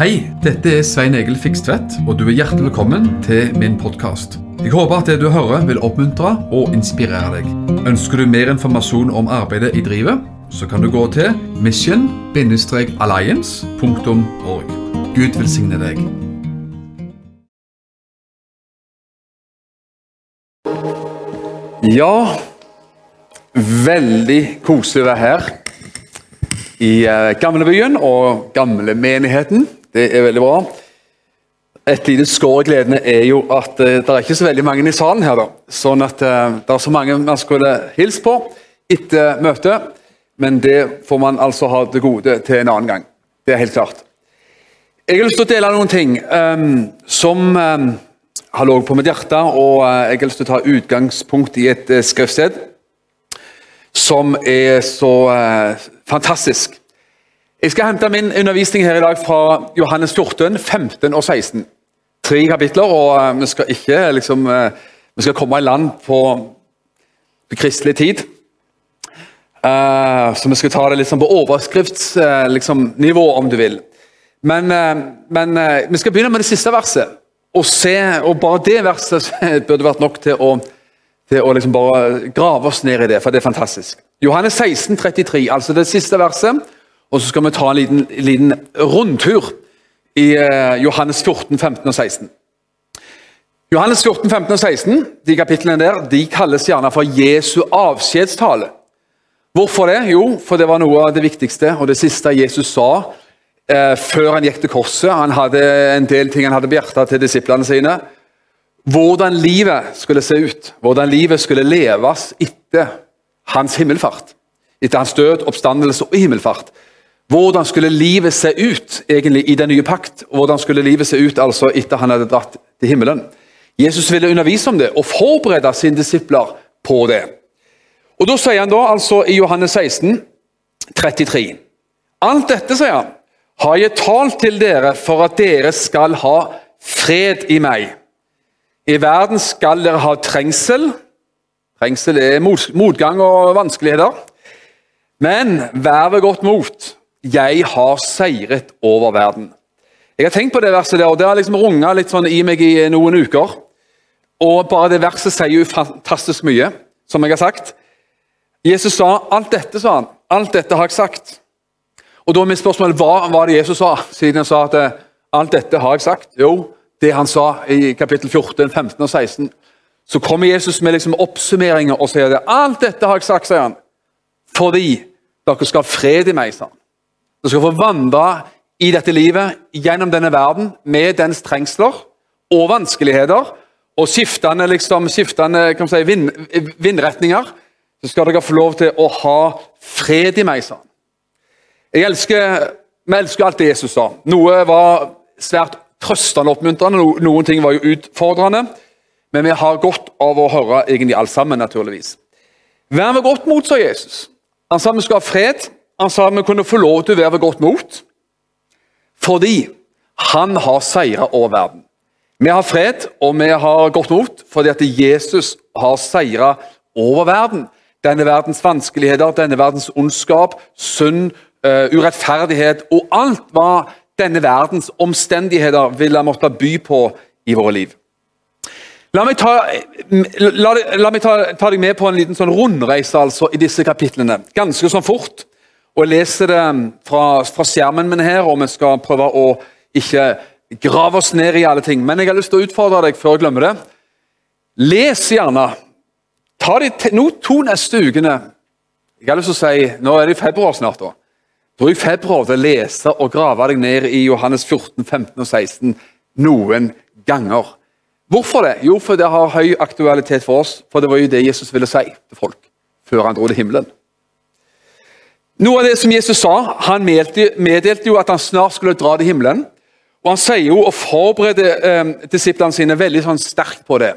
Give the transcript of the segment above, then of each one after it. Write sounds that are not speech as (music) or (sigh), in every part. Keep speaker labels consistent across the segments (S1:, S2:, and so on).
S1: Hei, dette er Svein Egil Fikstvedt, og du er hjertelig velkommen til min podkast. Jeg håper at det du hører vil oppmuntre og inspirere deg. Ønsker du mer informasjon om arbeidet i drivet, så kan du gå til mission-alliance.org. Gud velsigne deg.
S2: Ja, veldig koselig å være her i eh, gamlebyen og gamlemenigheten. Det er veldig bra. Et lite skår i gledene er jo at eh, det er ikke så veldig mange i salen her. da. Sånn at eh, det er så mange man skulle hilse på etter møtet. Men det får man altså ha det gode til en annen gang. Det er helt klart. Jeg har lyst til å dele noen ting um, som um, har ligget på mitt hjerte, og uh, jeg har lyst til å ta utgangspunkt i et uh, skriftsted som er så uh, fantastisk. Jeg skal hente min undervisning her i dag fra Johannes 14, 15 og 16. Tre kapitler, og eh, vi skal ikke liksom eh, Vi skal komme i land på, på kristelig tid. Eh, så vi skal ta det liksom på overskriftsnivå, liksom, om du vil. Men, eh, men eh, vi skal begynne med det siste verset. Og, se, og bare det verset (laughs) burde vært nok til å, til å liksom bare grave oss ned i det, for det er fantastisk. Johannes 16, 33, altså det siste verset. Og så skal vi ta en liten, liten rundtur i eh, Johannes 14, 15 og 16. Johannes 14, 15 og 16, de kapitlene der, de kalles gjerne for Jesu avskjedstale. Hvorfor det? Jo, for det var noe av det viktigste og det siste Jesus sa eh, før han gikk til korset. Han hadde en del ting han hadde på hjertet til disiplene sine. Hvordan livet skulle se ut, hvordan livet skulle leves etter hans himmelfart. Etter hans død, oppstandelse og himmelfart. Hvordan skulle livet se ut egentlig i den nye pakt? Hvordan skulle livet se ut altså etter han hadde dratt til himmelen? Jesus ville undervise om det og forberede sine disipler på det. Og Da sier han da altså i Johannes 16, 33 Alt dette, sier han, har jeg talt til dere for at dere skal ha fred i meg. I verden skal dere ha trengsel. Trengsel er motgang og vanskeligheter. Men vær ved godt mot. Jeg har seiret over verden. Jeg har tenkt på det verset der, og det har liksom runga litt sånn i meg i noen uker. Og bare det verset sier jo fantastisk mye, som jeg har sagt. Jesus sa alt dette, sa han. Alt dette har jeg sagt. Og da er mitt spørsmål hva var det Jesus sa, siden han sa at alt dette har jeg sagt? Jo, det han sa i kapittel 14, 15 og 16. Så kommer Jesus med liksom oppsummeringer og sier det. Alt dette har jeg sagt, sier han, fordi dere skal ha fred i meg. sa han. Dere skal få vandre i dette livet gjennom denne verden med dens trengsler og vanskeligheter og skiftende, liksom, skiftende si, vind, vindretninger, så skal dere få lov til å ha fred i meg, sa han. Jeg elsker, Vi elsker alt det Jesus sa. Noe var svært trøstende og oppmuntrende, noen ting var jo utfordrende. Men vi har godt av å høre egentlig alt sammen, naturligvis. Vær med godt mot, sa Jesus. Han sa vi skal ha fred. Han sa vi kunne få lov til å være ved godt mot. Fordi han har seira over verden. Vi har fred og vi har godt mot fordi at Jesus har seira over verden. Denne verdens vanskeligheter, denne verdens ondskap, synd, uh, urettferdighet og alt hva denne verdens omstendigheter ville måtte by på i våre liv. La meg, ta, la, la meg ta, ta, deg med på en liten sånn rundreise altså, i disse kapitlene. Ganske sånn fort. Og Jeg leser det fra, fra skjermen min her, og vi skal prøve å ikke grave oss ned i alle ting. Men jeg har lyst til å utfordre deg før jeg glemmer det. Les gjerne. Ta de no, to neste ukene. Jeg har lyst til å si, Nå er det i februar snart. da. Bruk februar til å lese og grave deg ned i Johannes 14, 15 og 16 noen ganger. Hvorfor det? Jo, for det har høy aktualitet for oss. For det var jo det Jesus ville si til folk før han dro til himmelen. Noe av det som Jesus sa, Han meddelte jo at han snart skulle dra til himmelen. Og Han sier jo og forbereder eh, disiplene sine veldig sånn sterkt på det.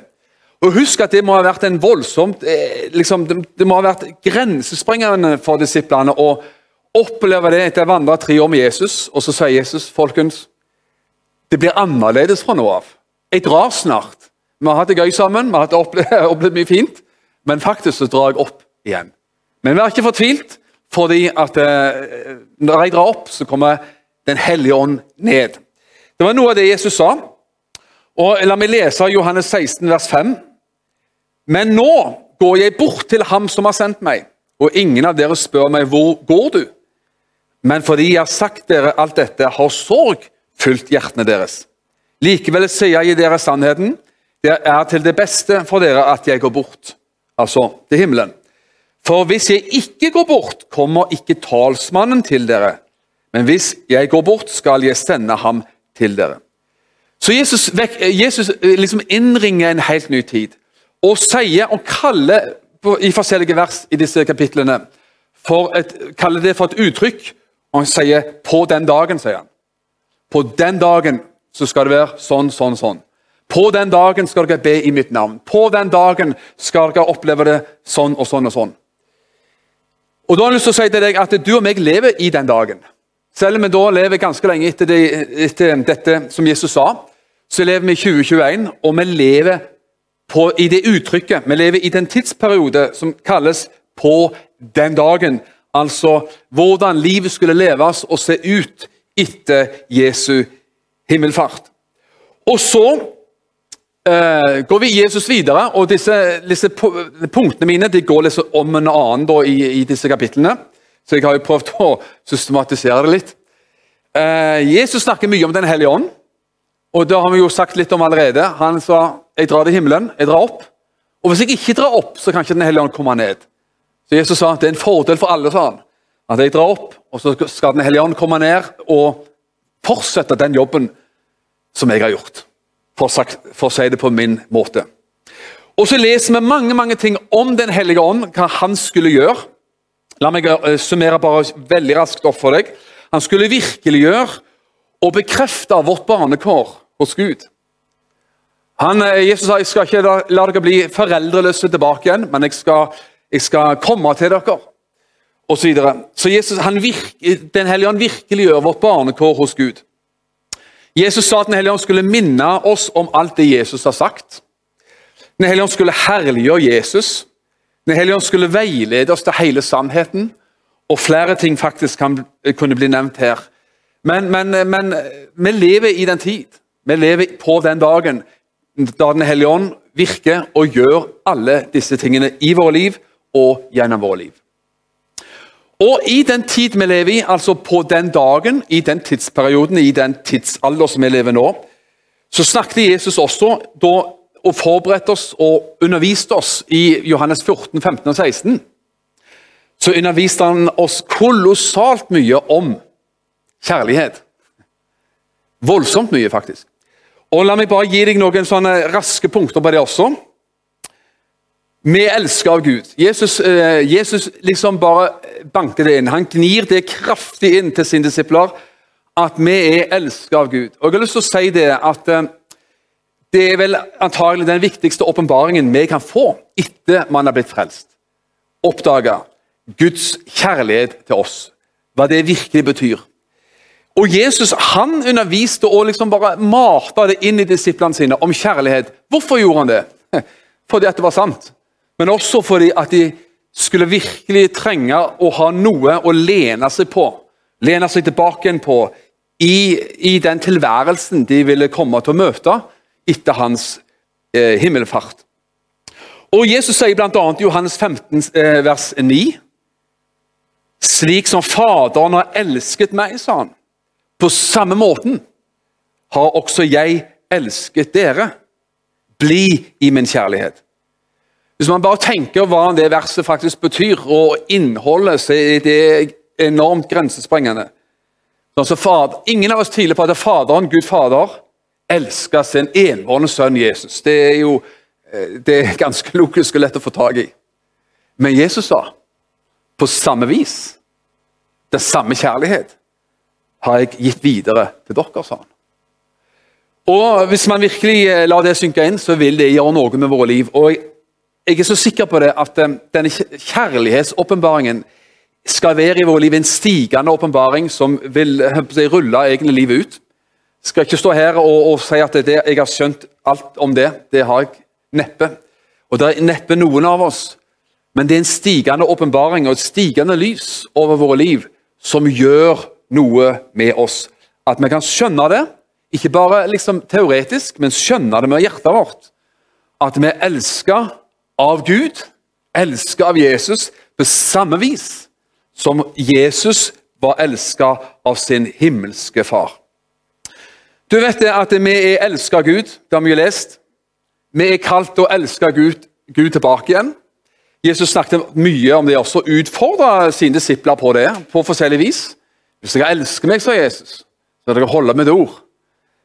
S2: Og Husk at det må ha vært en voldsomt, eh, liksom, det, det, må ha vært grensesprengende for disiplene å oppleve det etter å ha vandret tre år med Jesus. Og så sier Jesus folkens, det blir annerledes fra nå av. Jeg drar snart. Vi har hatt det gøy sammen, vi har opplevd, (laughs) opplevd mye fint. Men faktisk så drar jeg opp igjen. Men vær ikke fortvilt. Fordi at eh, når jeg drar opp, så kommer Den hellige ånd ned. Det var noe av det Jesus sa. Og La meg lese Johannes 16, vers 5. Men nå går jeg bort til ham som har sendt meg, og ingen av dere spør meg hvor går du? Men fordi jeg har sagt dere alt dette, har sorg fylt hjertene deres. Likevel sier jeg dere sannheten, det er til det beste for dere at jeg går bort, altså til himmelen. For hvis jeg ikke går bort, kommer ikke talsmannen til dere. Men hvis jeg går bort, skal jeg sende ham til dere. Så Jesus, Jesus liksom innringer en helt ny tid og sier og kaller i forskjellige vers i disse kapitlene for et, kaller det for et uttrykk. Og han sier 'på den dagen', sier han. På den dagen så skal det være sånn, sånn, sånn. På den dagen skal dere be i mitt navn. På den dagen skal dere oppleve det sånn og sånn og sånn. Og da har jeg lyst til å si til deg at du og meg lever i den dagen. Selv om vi da lever ganske lenge etter, det, etter dette som Jesus sa, så lever vi i 2021, og vi lever på, i det uttrykket. Vi lever i den tidsperiode som kalles 'på den dagen'. Altså hvordan livet skulle leves og se ut etter Jesu himmelfart. Og så eh, går vi Jesus videre, og disse, disse punktene mine de går liksom om en annen da, i, i, disse kapitlene. Så jeg har jo prøvd å systematisere det litt. Uh, Jesus snakker mye om Den hellige ånd. Og det har vi jo sagt litt om allerede. Han sa jeg drar til himmelen, jeg drar opp. Og hvis jeg ikke drar opp, så kan ikke Den hellige ånd komme ned. Så Jesus sa det er en fordel for alle sa han, at jeg drar opp, og så skal Den hellige ånd komme ned og fortsette den jobben som jeg har gjort. For, for å si det på min måte. Og så leser vi mange mange ting om Den hellige ånd, hva han skulle gjøre. La meg eh, summere bare veldig raskt opp for deg. Han skulle virkeliggjøre og bekrefte vårt barnekår hos Gud. Han, eh, Jesus sa jeg skal ikke la, dere bli foreldreløse tilbake igjen, men jeg skal, jeg skal komme til dere. Og så, videre. så Jesus, virke, Den hellige ånd virkeliggjør vårt barnekår hos Gud. Jesus sa at Den hellige ånd skulle minne oss om alt det Jesus har sagt. Den hellige ånd skulle herliggjøre Jesus. Den hellige ånd skulle veilede oss til hele sannheten. Og flere ting faktisk kan, kunne bli nevnt her. Men, men, men vi lever i den tid. Vi lever på den dagen da Den hellige ånd virker og gjør alle disse tingene i våre liv og gjennom våre liv. Og I den tid vi lever i, altså på den dagen, i den tidsperioden, i den tidsalder som vi lever nå, så snakket Jesus også da, og forberedte oss og underviste oss i Johannes 14, 15 og 16. Så underviste han oss kolossalt mye om kjærlighet. Voldsomt mye, faktisk. Og La meg bare gi deg noen sånne raske punkter på det også. Vi elsker av Gud. Jesus, eh, Jesus liksom bare banker det inn. Han gnir det kraftig inn til sine disipler at vi er elsket av Gud. Og jeg har lyst til å si Det at eh, det er vel antagelig den viktigste åpenbaringen vi kan få etter man har blitt frelst. Oppdage Guds kjærlighet til oss. Hva det virkelig betyr. Og Jesus han underviste og liksom bare mata det inn i disiplene sine om kjærlighet. Hvorfor gjorde han det? (laughs) Fordi at det var sant, men også fordi at de skulle virkelig trenge å ha noe å lene seg på. Lene seg tilbake igjen på i, i den tilværelsen de ville komme til å møte etter hans eh, himmelfart. Og Jesus sier bl.a. i Johannes 15, eh, vers 9.: Slik som Faderen har elsket meg, sa han på samme måten har også jeg elsket dere. Bli i min kjærlighet. Hvis man bare tenker hva det verset faktisk betyr, og innholdet, så er det enormt grensesprengende. Altså, ingen av oss tviler på at Faderen, Gud Fader, elsker sin enbårne sønn Jesus. Det er jo eh, det er ganske logisk og lett å få tak i. Men Jesus sa på samme vis. Er samme kjærlighet har jeg gitt videre til dere, sa han. Og Hvis man virkelig eh, lar det synke inn, så vil det gjøre noe med våre liv. Og Jeg er så sikker på det at eh, denne kjærlighetsåpenbaringen skal være i vår liv en stigende åpenbaring som vil si, rulle egne livet ut. Jeg skal ikke stå her og, og si at det, jeg har skjønt alt om det. Det har jeg neppe. Og det er neppe noen av oss. Men det er en stigende åpenbaring og et stigende lys over våre liv som gjør noe med oss. At vi kan skjønne det ikke bare liksom teoretisk, men skjønne det med hjertet vårt, at vi er elska av Gud, elska av Jesus, på samme vis som Jesus var elska av sin himmelske far. Du vet det at vi er elska av Gud, det har vi jo lest. Vi er kalt og å elske Gud, Gud tilbake igjen. Jesus snakket mye om det også, utfordra sine disipler på det på forskjellig vis. Hvis dere elsker meg, sa Jesus, så dere holde det ord.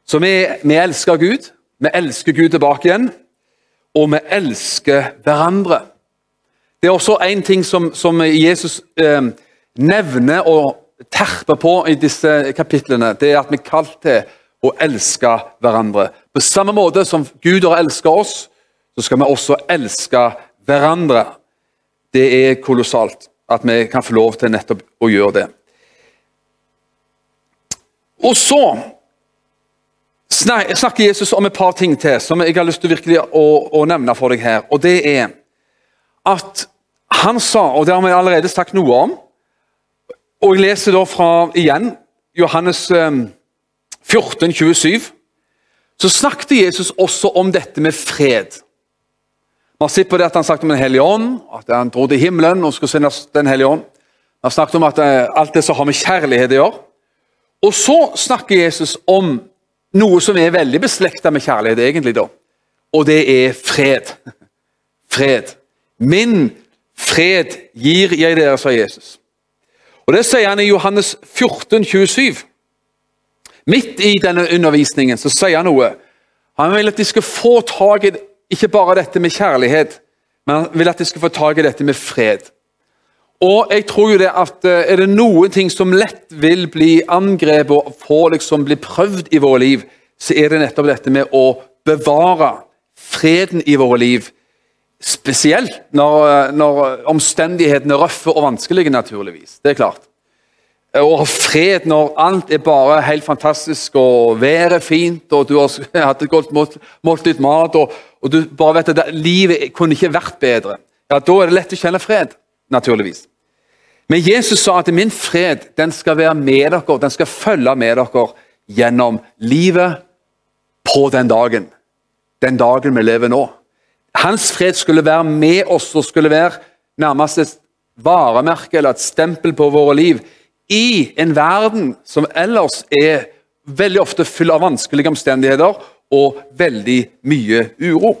S2: Så vi, vi elsker Gud, vi elsker Gud tilbake igjen, og vi elsker hverandre. Det er også én ting som, som Jesus eh, nevner og terper på i disse kapitlene. Det er at vi er kalt til å elske hverandre. På samme måte som Gud har elsket oss, så skal vi også elske hverandre. Det er kolossalt at vi kan få lov til nettopp å gjøre det. Og så snakker Jesus om et par ting til som jeg har lyst til virkelig å, å nevne for deg her. Og det er at han sa, og det har vi allerede sagt noe om Og jeg leser da fra igjen Johannes 14, eh, 27. Så snakket Jesus også om dette med fred. Har sett på det at han snakket om Den hellige ånd, at han dro til himmelen og skulle sendes Den hellige ånd. Han snakket om at eh, alt det som har med kjærlighet å gjøre. Og så snakker Jesus om noe som er veldig beslekta med kjærlighet, egentlig. da. Og det er fred. Fred. Min fred gir jeg dere, sa Jesus. Og Det sier han i Johannes 14, 27. Midt i denne undervisningen så sier han noe. Han vil at de skal få tak i ikke bare dette med kjærlighet, men han vil at de skal få tak i dette med fred. Og jeg tror jo det at eh, Er det noen ting som lett vil bli angrepet og få liksom bli prøvd i våre liv, så er det nettopp dette med å bevare freden i våre liv. Spesielt når, eh, når omstendighetene er røffe og vanskelige, naturligvis. Det er klart. Ha fred når alt er bare helt fantastisk og været fint og du har (laughs) hatt et godt måltid mat og, og, du bare vet at livet kunne ikke vært bedre. Ja, Da er det lett å kjenne fred, naturligvis. Men Jesus sa at min fred den skal være med dere, den skal følge med dere gjennom livet på den dagen. Den dagen vi lever nå. Hans fred skulle være med oss og skulle være nærmest et varemerke eller et stempel på våre liv i en verden som ellers er veldig ofte full av vanskelige omstendigheter og veldig mye uro.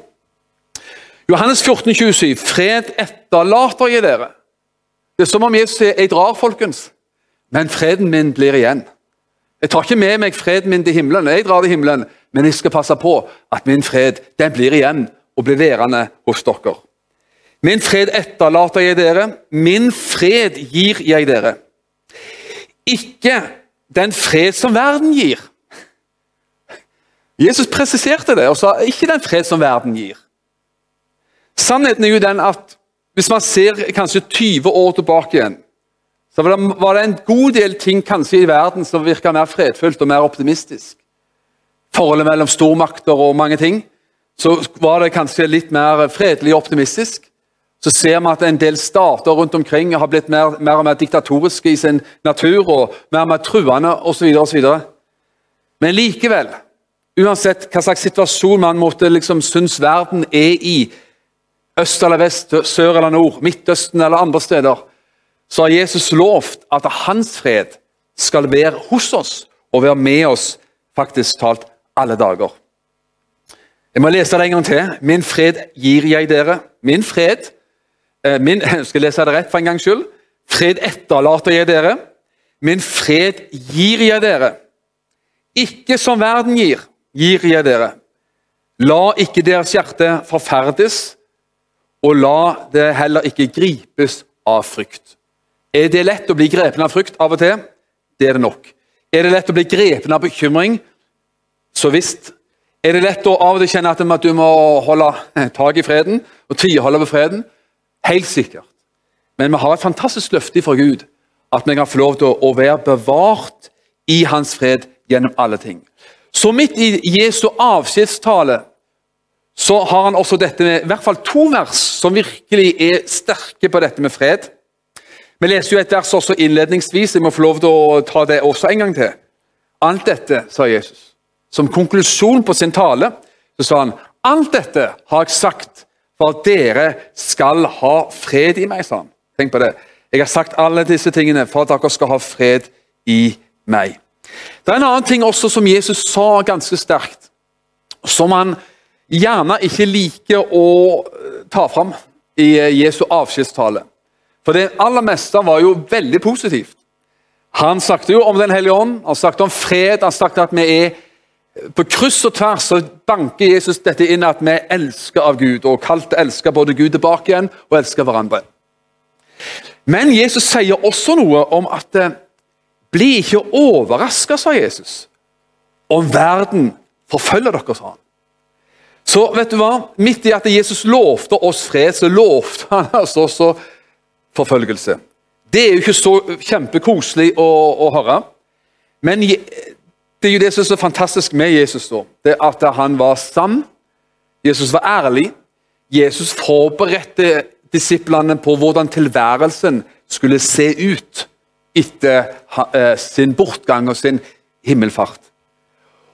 S2: Johannes 14, 27, Fred etterlater jeg dere. Det er som om Jesus sier jeg drar, folkens, men freden min blir igjen. Jeg tar ikke med meg freden min til himmelen, jeg drar til himmelen, men jeg skal passe på at min fred den blir igjen og blir værende hos dere. Min fred etterlater jeg dere, min fred gir jeg dere. Ikke den fred som verden gir. Jesus presiserte det og sa ikke den fred som verden gir. Sannheten er jo den at hvis man ser kanskje 20 år tilbake igjen, så var det en god del ting kanskje i verden som virka mer fredfullt og mer optimistisk. Forholdet mellom stormakter og mange ting. Så var det kanskje litt mer fredelig og optimistisk så ser vi at en del stater rundt omkring har blitt mer, mer og mer diktatoriske i sin natur og mer og mer truende osv. Men likevel, uansett hva slags situasjon man måtte liksom synes verden er i, øst eller vest, sør eller nord, Midtøsten eller andre steder, så har Jesus lovt at hans fred skal være hos oss og være med oss faktisk talt alle dager. Jeg må lese det en gang til. Min fred gir jeg dere. Min fred min, (laughs) Jeg skal lese det rett for en gangs skyld? Fred etterlater jeg dere. Min fred gir jeg dere. Ikke som verden gir, gir jeg dere. La ikke deres hjerte forferdes, og la det heller ikke gripes av frykt. Er det lett å bli grepen av frykt av og til? Det er det nok. Er det lett å bli grepen av bekymring? Så visst. Er det lett å av og til kjenne at du må holde tak i freden og tviholde på freden? Helt sikkert. Men vi har et fantastisk løfte fra Gud at vi kan få lov til å være bevart i hans fred gjennom alle ting. Så midt i Jesu avskjedstale så har han også dette med i hvert fall to vers som virkelig er sterke på dette med fred. Vi leser jo et vers også innledningsvis. Jeg må få lov til å ta det også en gang til. Alt dette, sa Jesus, som konklusjon på sin tale, så sa han alt dette har jeg sagt for at dere skal ha fred i meg. sa han. Tenk på det. Jeg har sagt alle disse tingene for at dere skal ha fred i meg. Det er en annen ting også som Jesus sa ganske sterkt, som han gjerne ikke liker å eh, ta fram i eh, Jesu avskjedstale. For det aller meste var jo veldig positivt. Han snakket jo om Den hellige ånd, han snakket om fred, han snakket at vi er på kryss og tvers så banker Jesus dette inn at vi er elsket av Gud, og kalt elsker både Gud tilbake igjen og elsker hverandre. Men Jesus sier også noe om at eh, bli ikke overraska, sa Jesus, om verden forfølger dere, sa han. Så vet du hva? Midt i at Jesus lovte oss fred, så lovte han oss (laughs) også forfølgelse. Det er jo ikke så kjempekoselig å, å høre. Men det er jo det som er så fantastisk med Jesus. da. Det At han var sann. Jesus var ærlig. Jesus forberedte disiplene på hvordan tilværelsen skulle se ut etter uh, sin bortgang og sin himmelfart.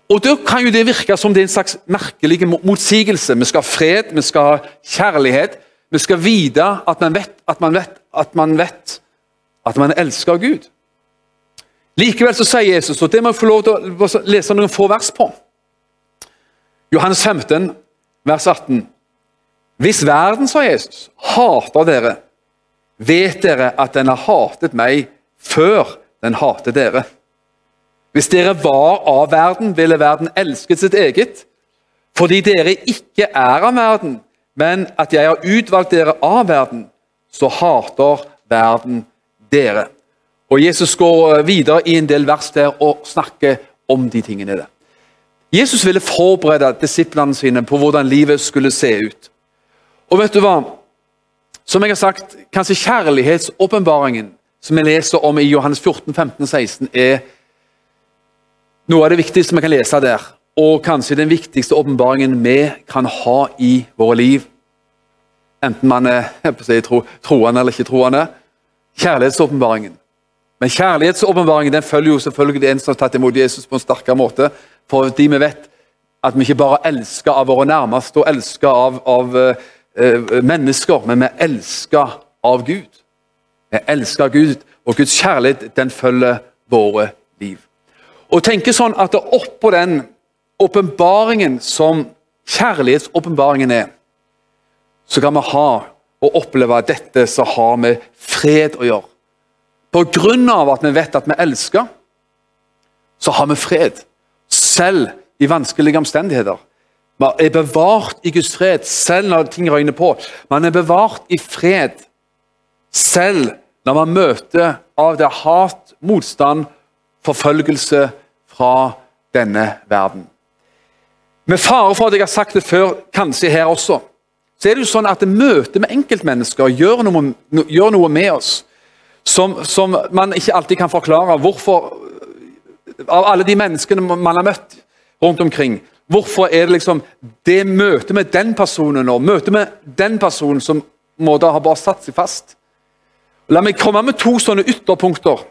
S2: Og Da kan jo det virke som det er en slags merkelig motsigelse. Vi skal ha fred, vi skal ha kjærlighet. Vi skal vite at man vet at man vet at man vet at man elsker Gud. Likevel så sier Jesus, og det må jeg få lov til å lese noen få vers på Johannes 15, vers 18. Hvis verden, sa Jesus, hater dere, vet dere at den har hatet meg før den hater dere. Hvis dere var av verden, ville verden elsket sitt eget. Fordi dere ikke er av verden, men at jeg har utvalgt dere av verden, så hater verden dere. Og Jesus går eh, videre i en del vers der og snakker om de tingene der. Jesus ville forberede disiplene sine på hvordan livet skulle se ut. Og vet du hva? Som jeg har sagt, kanskje kjærlighetsåpenbaringen som vi leser om i Johannes 14, 15, 16, er noe av det viktigste vi kan lese der. Og kanskje den viktigste åpenbaringen vi kan ha i våre liv. Enten man er si, tro, troende eller ikke troende. Kjærlighetsåpenbaringen. Men kjærlighetsåpenbaringen følger jo selvfølgelig en som har tatt imot Jesus på en sterkere måte. Fordi vi vet at vi ikke bare elsker av våre nærmeste og elsker av, av uh, mennesker, men vi elsker av Gud. Vi elsker Gud, og Guds kjærlighet den følger våre liv. Og tenke sånn at oppå den åpenbaringen som kjærlighetsåpenbaringen er, så kan vi ha og oppleve dette som har med fred å gjøre. På grunn av at vi vet at vi elsker, så har vi fred. Selv i vanskelige omstendigheter. Man er bevart i Guds fred selv når ting røyner på. Man er bevart i fred selv når man møter av det hat, motstand, forfølgelse fra denne verden. Med fare for at jeg har sagt det før, kanskje her også, så er det jo sånn at møtet med enkeltmennesker gjør noe, gjør noe med oss som, som, man ikke alltid kan forklare. Hvorfor, av alle de menneskene man har møtt rundt omkring, hvorfor er det liksom det møtet med den personen og møtet med den personen som må da ha bare satt seg fast? La meg komme med to sånne ytterpunkter.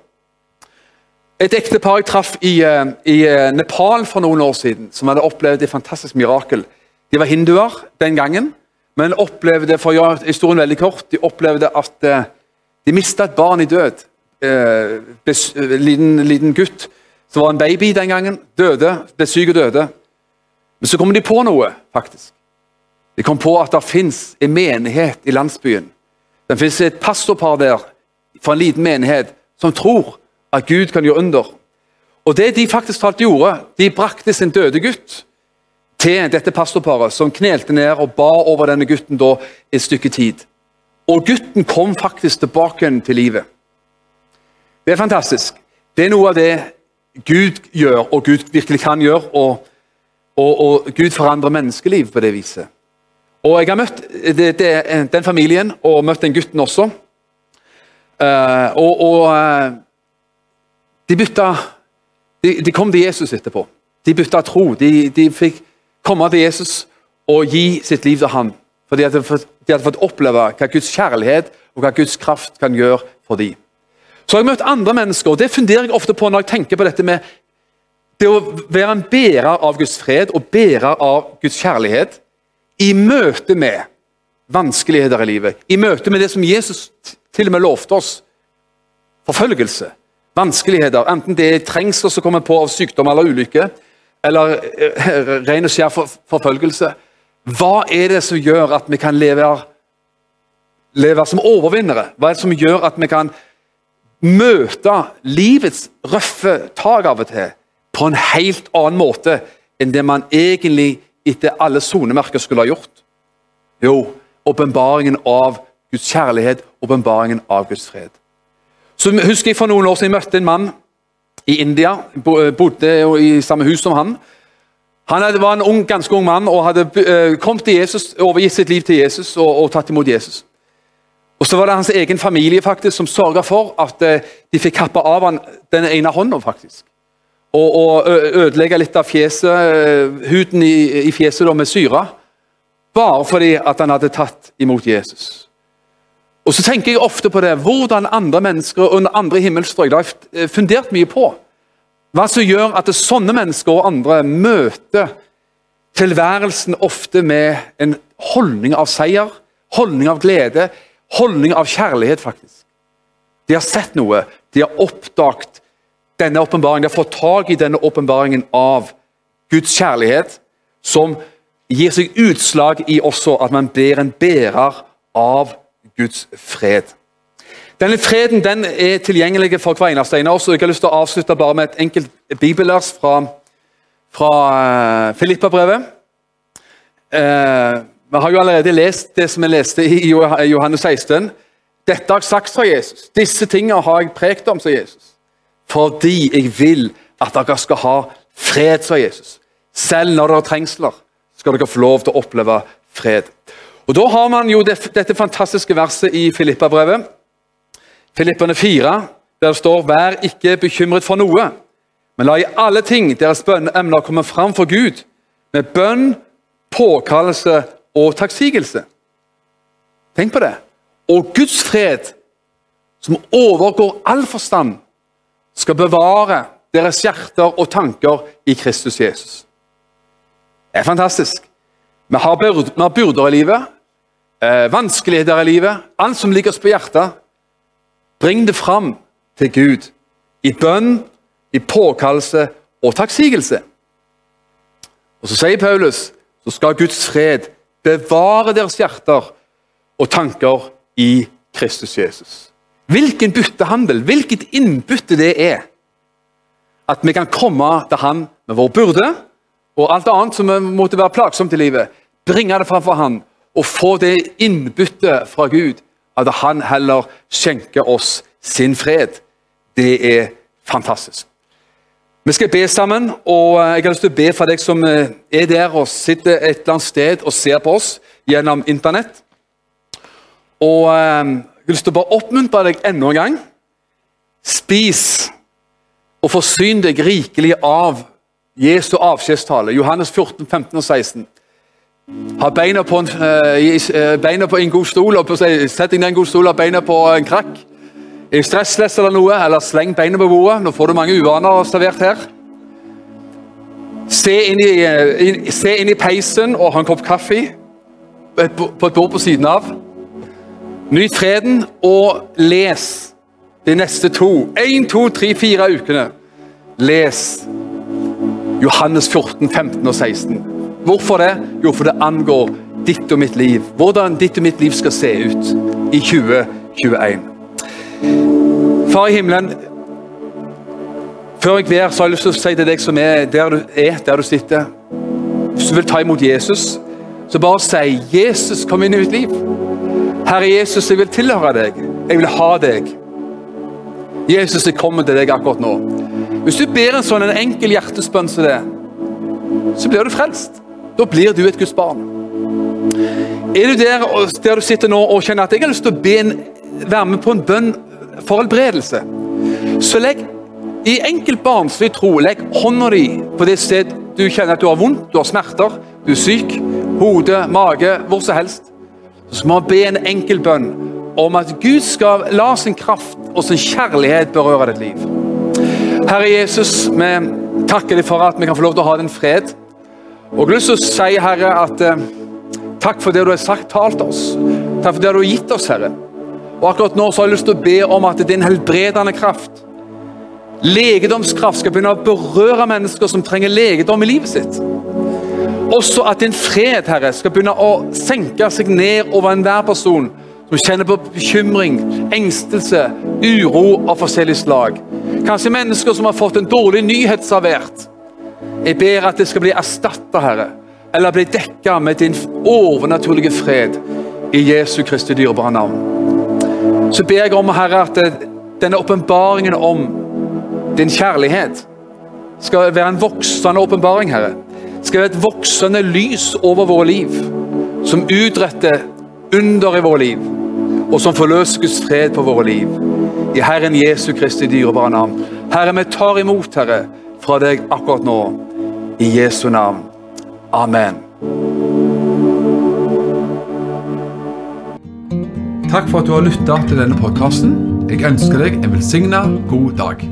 S2: Et ektepar jeg traff i, eh, i, eh, Nepal for noen år siden, som hadde opplevd et fantastisk mirakel. De var hinduer den gangen, men opplevde for å gjøre historien veldig kort, de opplevde at eh, de mista et barn i død. Eh, liten, liten, gutt som var en baby den gangen. Døde, ble syk og døde. Men så kom de på noe, faktisk. De kom på at det fins en menighet i landsbyen. Det fins et pastorpar der fra en liten menighet som tror at Gud kan gjøre under. Og det de faktisk talt gjorde, de brakte sin døde gutt til dette pastorparet, som knelte ned og ba over denne gutten da et stykke tid. Og gutten kom faktisk tilbake til livet. Det er fantastisk. Det er noe av det Gud gjør, og Gud virkelig kan gjøre. Og, og, og Gud forandrer menneskeliv på det viset. Og Jeg har møtt det, det, den familien og møtt den gutten også. Uh, og, og uh, de bytta de, de, kom til Jesus etterpå. De bytta tro. De, de fikk komme til Jesus og gi sitt liv til ham. For de hadde, fått, de hadde fått oppleve hva Guds kjærlighet og hva Guds kraft kan gjøre for dem. Så har jeg møtt andre mennesker, og det funderer jeg ofte på når jeg tenker på dette med det å være en bærer av Guds fred og bærer av Guds kjærlighet i møte med vanskeligheter i livet, i møte med det som Jesus til og med lovte oss, forfølgelse, vanskeligheter, enten det er trengsler som kommer på av sykdom eller ulykke, eller eh, ren og skjær forfølgelse. Hva er det som gjør at vi kan leve, leve som overvinnere? Hva er det som gjør at vi kan møte livets røffe tak av og til på en helt annen måte enn det man egentlig etter alle sonemerker skulle ha gjort? Jo, åpenbaringen av Guds kjærlighet, åpenbaringen av Guds fred. Så husker jeg For noen år siden jeg møtte en mann i India. Bodde i samme hus som han. Han var en ung, ganske ung mann og hadde eh, kommet til Jesus, overgitt sitt liv til Jesus og, og tatt imot Jesus. Og Så var det hans egen familie faktisk som sørga for at eh, de fikk kappe av han den ene hånda. faktisk. Og, og ødelegge litt av fjeset, eh, huden i, i fjeset da, med syre. Bare fordi at han hadde tatt imot Jesus. Og så tenker jeg ofte på det, hvordan andre mennesker under andre himmelstrøk Det har jeg fundert mye på. Hva som gjør at sånne mennesker og andre møter tilværelsen ofte med en holdning av seier, holdning av glede, holdning av kjærlighet, faktisk. De har sett noe, de har oppdaget denne åpenbaringen, de har fått tak i denne åpenbaringen av Guds kjærlighet, som gir seg utslag i også at man blir en bærer av Guds fred. Denne freden den er tilgjengelig for hver eneste en av oss. Jeg har lyst til å avslutte bare med et enkelt bibelvers fra, fra uh, Filippabrevet. Eh, vi har jo allerede lest det som vi leste i Johannes 16. Dette har jeg sagt fra Jesus. Disse tingene har jeg prekt om, sa Jesus. Fordi jeg vil at dere skal ha fred, sa Jesus. Selv når dere har trengsler, skal dere få lov til å oppleve fred. Og Da har man jo det, dette fantastiske verset i Filippabrevet, Filippene 4, der det står 'Vær ikke bekymret for noe', men la i alle ting deres bønneemner komme fram for Gud med bønn, påkallelse og takksigelse. Tenk på det. Og Guds fred, som overgår all forstand, skal bevare deres hjerter og tanker i Kristus Jesus. Det er fantastisk. Vi har, byrder i livet, eh, vanskeligheter i livet, alt som ligger oss på hjertet. Bring det fram til Gud i bønn, i påkallelse og takksigelse. Og Så sier Paulus så skal Guds fred bevare deres hjerter og tanker i Kristus Jesus. Hvilken byttehandel, hvilket innbytte det er. At vi kan komme til Han med vår burde og alt annet som måtte være plagsomt i livet. Bringe det framfor Han og få det innbyttet fra Gud, at han heller skjenker oss sin fred. Det er fantastisk. Vi skal be sammen, og jeg har lyst til å be for deg som eh, er der og sitter et eller annet sted og ser på oss gjennom Internett. Og eh, Jeg har lyst til å bare oppmuntre deg enda en gang. Spis og forsyn deg rikelig av Jesu avskjedstale, Johannes 14, 15 og 16. Ha beina på en, uh, beina på en god stol, og sett inn en god stol og beina på en krakk. I stressless eller noe, eller sleng beina på bordet. Nå får du mange uvaner servert her. Se inn, i, eh, inn, se inn i peisen og ha en kopp kaffe på et bord på siden av. Nyt freden og les de neste to, én, to, tre, fire ukene. Les Johannes 14, 15 og 16. Hvorfor det? Jo, for det angår ditt og mitt liv. Hvordan ditt og mitt liv skal se ut i 2021. Far i himmelen, før jeg ber, så har jeg lyst til å si til deg som er der du er, der du sitter Hvis du vil ta imot Jesus, så bare si 'Jesus, kom inn i mitt liv'. Herre Jesus, jeg vil tilhøre deg. Jeg vil ha deg. Jesus, jeg kommer til deg akkurat nå. Hvis du ber en sånn en enkel hjertespønn som det, så blir du frelst. Da blir du et Guds barn. Er du der, der du sitter nå og kjenner at jeg har lyst til å be en, være med på en bønn for helbredelse, så legg i enkel barnslig tro legg hånda di på det sted du kjenner at du har vondt, du har smerter, du er syk, hode, mage, hvor som helst. Så må vi be en enkel bønn om at Gud skal la sin kraft og sin kjærlighet berøre ditt liv. Herre Jesus, vi Takker deg for at vi kan få lov til å ha din fred. Og jeg har lyst til å si, Herre, at eh, takk for det du har sagt, talt oss. Takk for det du har gitt oss, Herre. Og akkurat nå så har jeg lyst til å be om at din helbredende kraft, legedomskraft, skal begynne å berøre mennesker som trenger legedom i livet sitt. Også at din fred, Herre, skal begynne å senke seg ned over enhver person som kjenner på bekymring, engstelse, uro av forskjellig slag. Kanskje mennesker som har fått en dårlig nyhet servert. Jeg ber at det skal bli erstatta, Herre, eller bli dekka med din overnaturlige fred i Jesu Kristi dyrebare navn. Så ber jeg om, Herre, at denne åpenbaringen om din kjærlighet skal være en voksende åpenbaring, Herre. Skal være et voksende lys over våre liv, som utretter under i våre liv, og som forløser Guds fred på våre liv. I Herren Jesu Kristi dyrebare navn. Herre, vi tar imot, Herre, fra deg akkurat nå. I Jesu navn. Amen.
S1: Takk for at du har lytta til denne podkasten. Jeg ønsker deg en velsigna god dag.